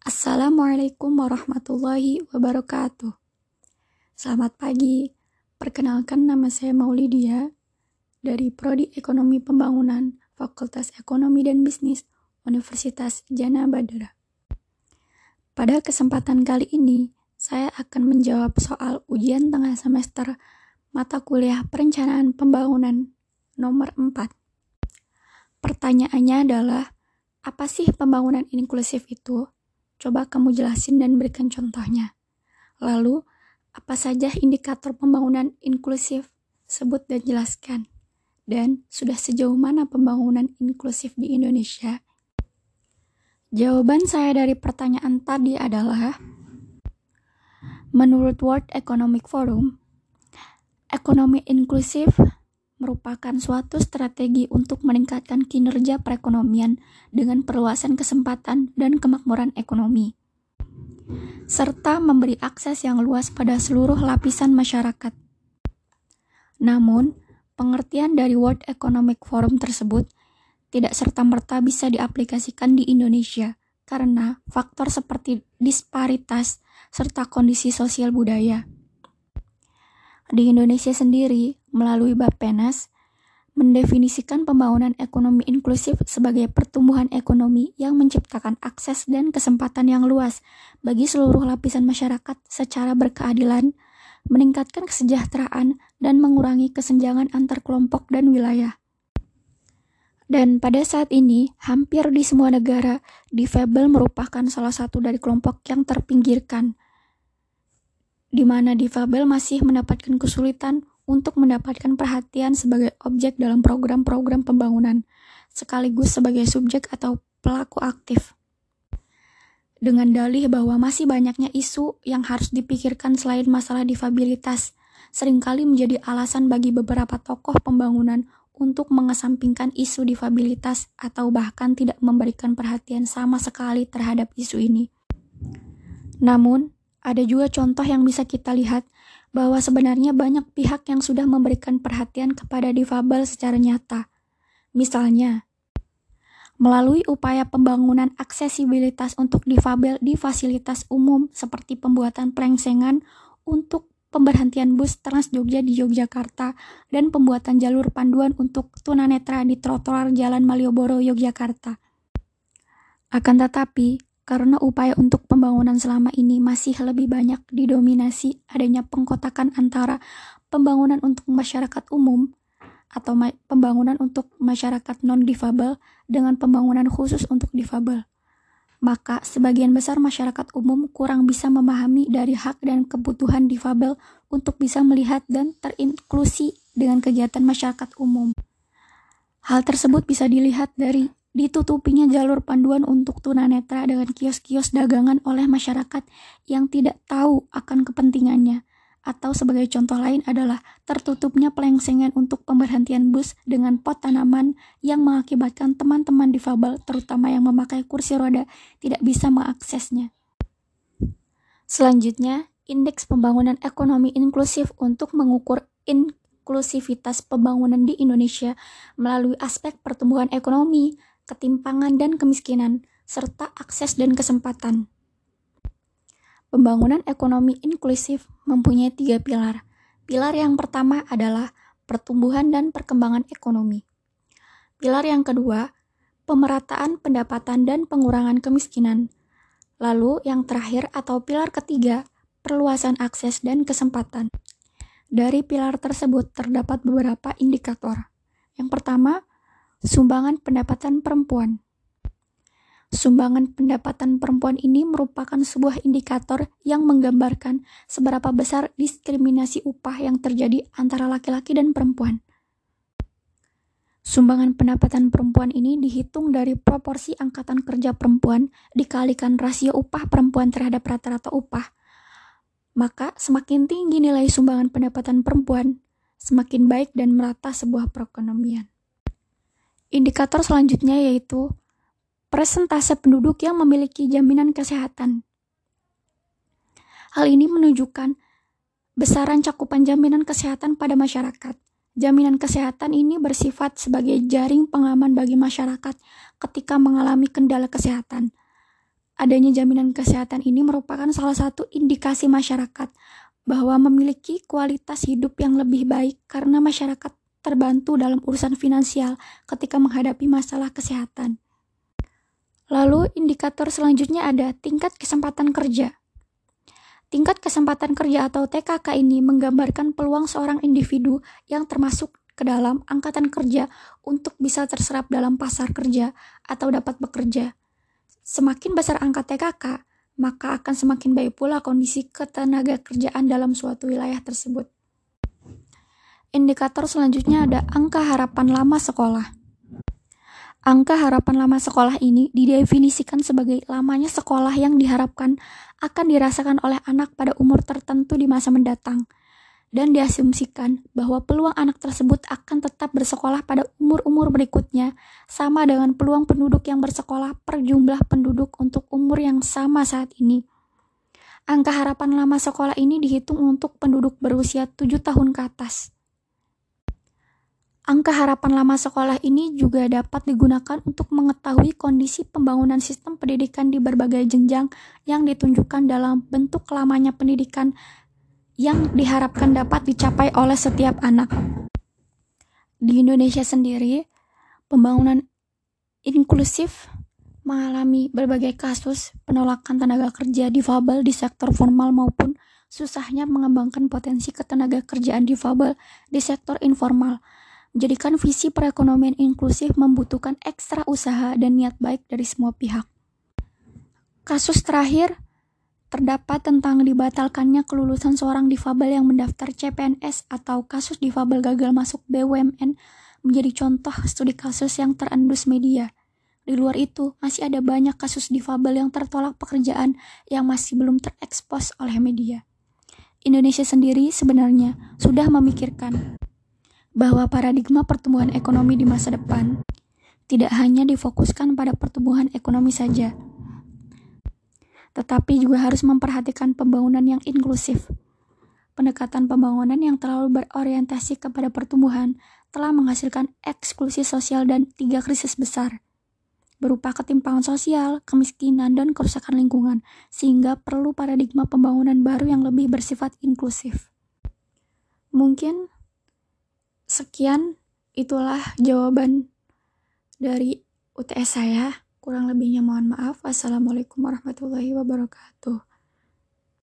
Assalamualaikum warahmatullahi wabarakatuh. Selamat pagi. Perkenalkan nama saya Maulidia dari Prodi Ekonomi Pembangunan Fakultas Ekonomi dan Bisnis Universitas Jana Badara. Pada kesempatan kali ini, saya akan menjawab soal ujian tengah semester mata kuliah Perencanaan Pembangunan nomor 4. Pertanyaannya adalah, apa sih pembangunan inklusif itu? Coba kamu jelasin dan berikan contohnya. Lalu, apa saja indikator pembangunan inklusif? Sebut dan jelaskan. Dan sudah sejauh mana pembangunan inklusif di Indonesia? Jawaban saya dari pertanyaan tadi adalah Menurut World Economic Forum, ekonomi inklusif merupakan suatu strategi untuk meningkatkan kinerja perekonomian dengan perluasan kesempatan dan kemakmuran ekonomi, serta memberi akses yang luas pada seluruh lapisan masyarakat. Namun, pengertian dari World Economic Forum tersebut tidak serta-merta bisa diaplikasikan di Indonesia karena faktor seperti disparitas serta kondisi sosial budaya. Di Indonesia sendiri, melalui Bappenas, mendefinisikan pembangunan ekonomi inklusif sebagai pertumbuhan ekonomi yang menciptakan akses dan kesempatan yang luas bagi seluruh lapisan masyarakat secara berkeadilan, meningkatkan kesejahteraan, dan mengurangi kesenjangan antar kelompok dan wilayah. Dan pada saat ini, hampir di semua negara, difabel merupakan salah satu dari kelompok yang terpinggirkan – di mana difabel masih mendapatkan kesulitan untuk mendapatkan perhatian sebagai objek dalam program-program pembangunan, sekaligus sebagai subjek atau pelaku aktif. Dengan dalih bahwa masih banyaknya isu yang harus dipikirkan selain masalah difabilitas, sering kali menjadi alasan bagi beberapa tokoh pembangunan untuk mengesampingkan isu difabilitas atau bahkan tidak memberikan perhatian sama sekali terhadap isu ini. Namun, ada juga contoh yang bisa kita lihat bahwa sebenarnya banyak pihak yang sudah memberikan perhatian kepada difabel secara nyata. Misalnya, melalui upaya pembangunan aksesibilitas untuk difabel di fasilitas umum seperti pembuatan plengsengan untuk pemberhentian bus Trans Jogja di Yogyakarta dan pembuatan jalur panduan untuk tunanetra di trotoar Jalan Malioboro, Yogyakarta. Akan tetapi, karena upaya untuk pembangunan selama ini masih lebih banyak didominasi adanya pengkotakan antara pembangunan untuk masyarakat umum atau pembangunan untuk masyarakat non-difabel dengan pembangunan khusus untuk difabel. Maka sebagian besar masyarakat umum kurang bisa memahami dari hak dan kebutuhan difabel untuk bisa melihat dan terinklusi dengan kegiatan masyarakat umum. Hal tersebut bisa dilihat dari Ditutupinya jalur panduan untuk tunanetra dengan kios-kios dagangan oleh masyarakat yang tidak tahu akan kepentingannya. Atau sebagai contoh lain adalah tertutupnya pelengsengan untuk pemberhentian bus dengan pot tanaman yang mengakibatkan teman-teman difabel, terutama yang memakai kursi roda, tidak bisa mengaksesnya. Selanjutnya, indeks pembangunan ekonomi inklusif untuk mengukur inklusivitas pembangunan di Indonesia melalui aspek pertumbuhan ekonomi, ketimpangan dan kemiskinan, serta akses dan kesempatan. Pembangunan ekonomi inklusif mempunyai tiga pilar. Pilar yang pertama adalah pertumbuhan dan perkembangan ekonomi. Pilar yang kedua, pemerataan pendapatan dan pengurangan kemiskinan. Lalu yang terakhir atau pilar ketiga, perluasan akses dan kesempatan. Dari pilar tersebut terdapat beberapa indikator. Yang pertama, Sumbangan pendapatan perempuan. Sumbangan pendapatan perempuan ini merupakan sebuah indikator yang menggambarkan seberapa besar diskriminasi upah yang terjadi antara laki-laki dan perempuan. Sumbangan pendapatan perempuan ini dihitung dari proporsi angkatan kerja perempuan dikalikan rasio upah perempuan terhadap rata-rata upah. Maka semakin tinggi nilai sumbangan pendapatan perempuan, semakin baik dan merata sebuah perekonomian. Indikator selanjutnya yaitu presentase penduduk yang memiliki jaminan kesehatan. Hal ini menunjukkan besaran cakupan jaminan kesehatan pada masyarakat. Jaminan kesehatan ini bersifat sebagai jaring pengaman bagi masyarakat ketika mengalami kendala kesehatan. adanya jaminan kesehatan ini merupakan salah satu indikasi masyarakat bahwa memiliki kualitas hidup yang lebih baik karena masyarakat terbantu dalam urusan finansial ketika menghadapi masalah kesehatan. Lalu, indikator selanjutnya ada tingkat kesempatan kerja. Tingkat kesempatan kerja atau TKK ini menggambarkan peluang seorang individu yang termasuk ke dalam angkatan kerja untuk bisa terserap dalam pasar kerja atau dapat bekerja. Semakin besar angka TKK, maka akan semakin baik pula kondisi ketenaga kerjaan dalam suatu wilayah tersebut. Indikator selanjutnya ada angka harapan lama sekolah. Angka harapan lama sekolah ini didefinisikan sebagai lamanya sekolah yang diharapkan akan dirasakan oleh anak pada umur tertentu di masa mendatang dan diasumsikan bahwa peluang anak tersebut akan tetap bersekolah pada umur-umur berikutnya sama dengan peluang penduduk yang bersekolah per jumlah penduduk untuk umur yang sama saat ini. Angka harapan lama sekolah ini dihitung untuk penduduk berusia 7 tahun ke atas. Angka harapan lama sekolah ini juga dapat digunakan untuk mengetahui kondisi pembangunan sistem pendidikan di berbagai jenjang yang ditunjukkan dalam bentuk lamanya pendidikan yang diharapkan dapat dicapai oleh setiap anak. Di Indonesia sendiri, pembangunan inklusif mengalami berbagai kasus penolakan tenaga kerja difabel di sektor formal maupun susahnya mengembangkan potensi ketenaga kerjaan difabel di sektor informal. Menjadikan visi perekonomian inklusif membutuhkan ekstra usaha dan niat baik dari semua pihak. Kasus terakhir terdapat tentang dibatalkannya kelulusan seorang difabel yang mendaftar CPNS atau kasus difabel gagal masuk BUMN menjadi contoh studi kasus yang terendus media. Di luar itu, masih ada banyak kasus difabel yang tertolak pekerjaan yang masih belum terekspos oleh media. Indonesia sendiri sebenarnya sudah memikirkan bahwa paradigma pertumbuhan ekonomi di masa depan tidak hanya difokuskan pada pertumbuhan ekonomi saja, tetapi juga harus memperhatikan pembangunan yang inklusif. Pendekatan pembangunan yang terlalu berorientasi kepada pertumbuhan telah menghasilkan eksklusi sosial dan tiga krisis besar, berupa ketimpangan sosial, kemiskinan, dan kerusakan lingkungan, sehingga perlu paradigma pembangunan baru yang lebih bersifat inklusif. Mungkin sekian itulah jawaban dari UTS saya. Kurang lebihnya mohon maaf. Wassalamualaikum warahmatullahi wabarakatuh.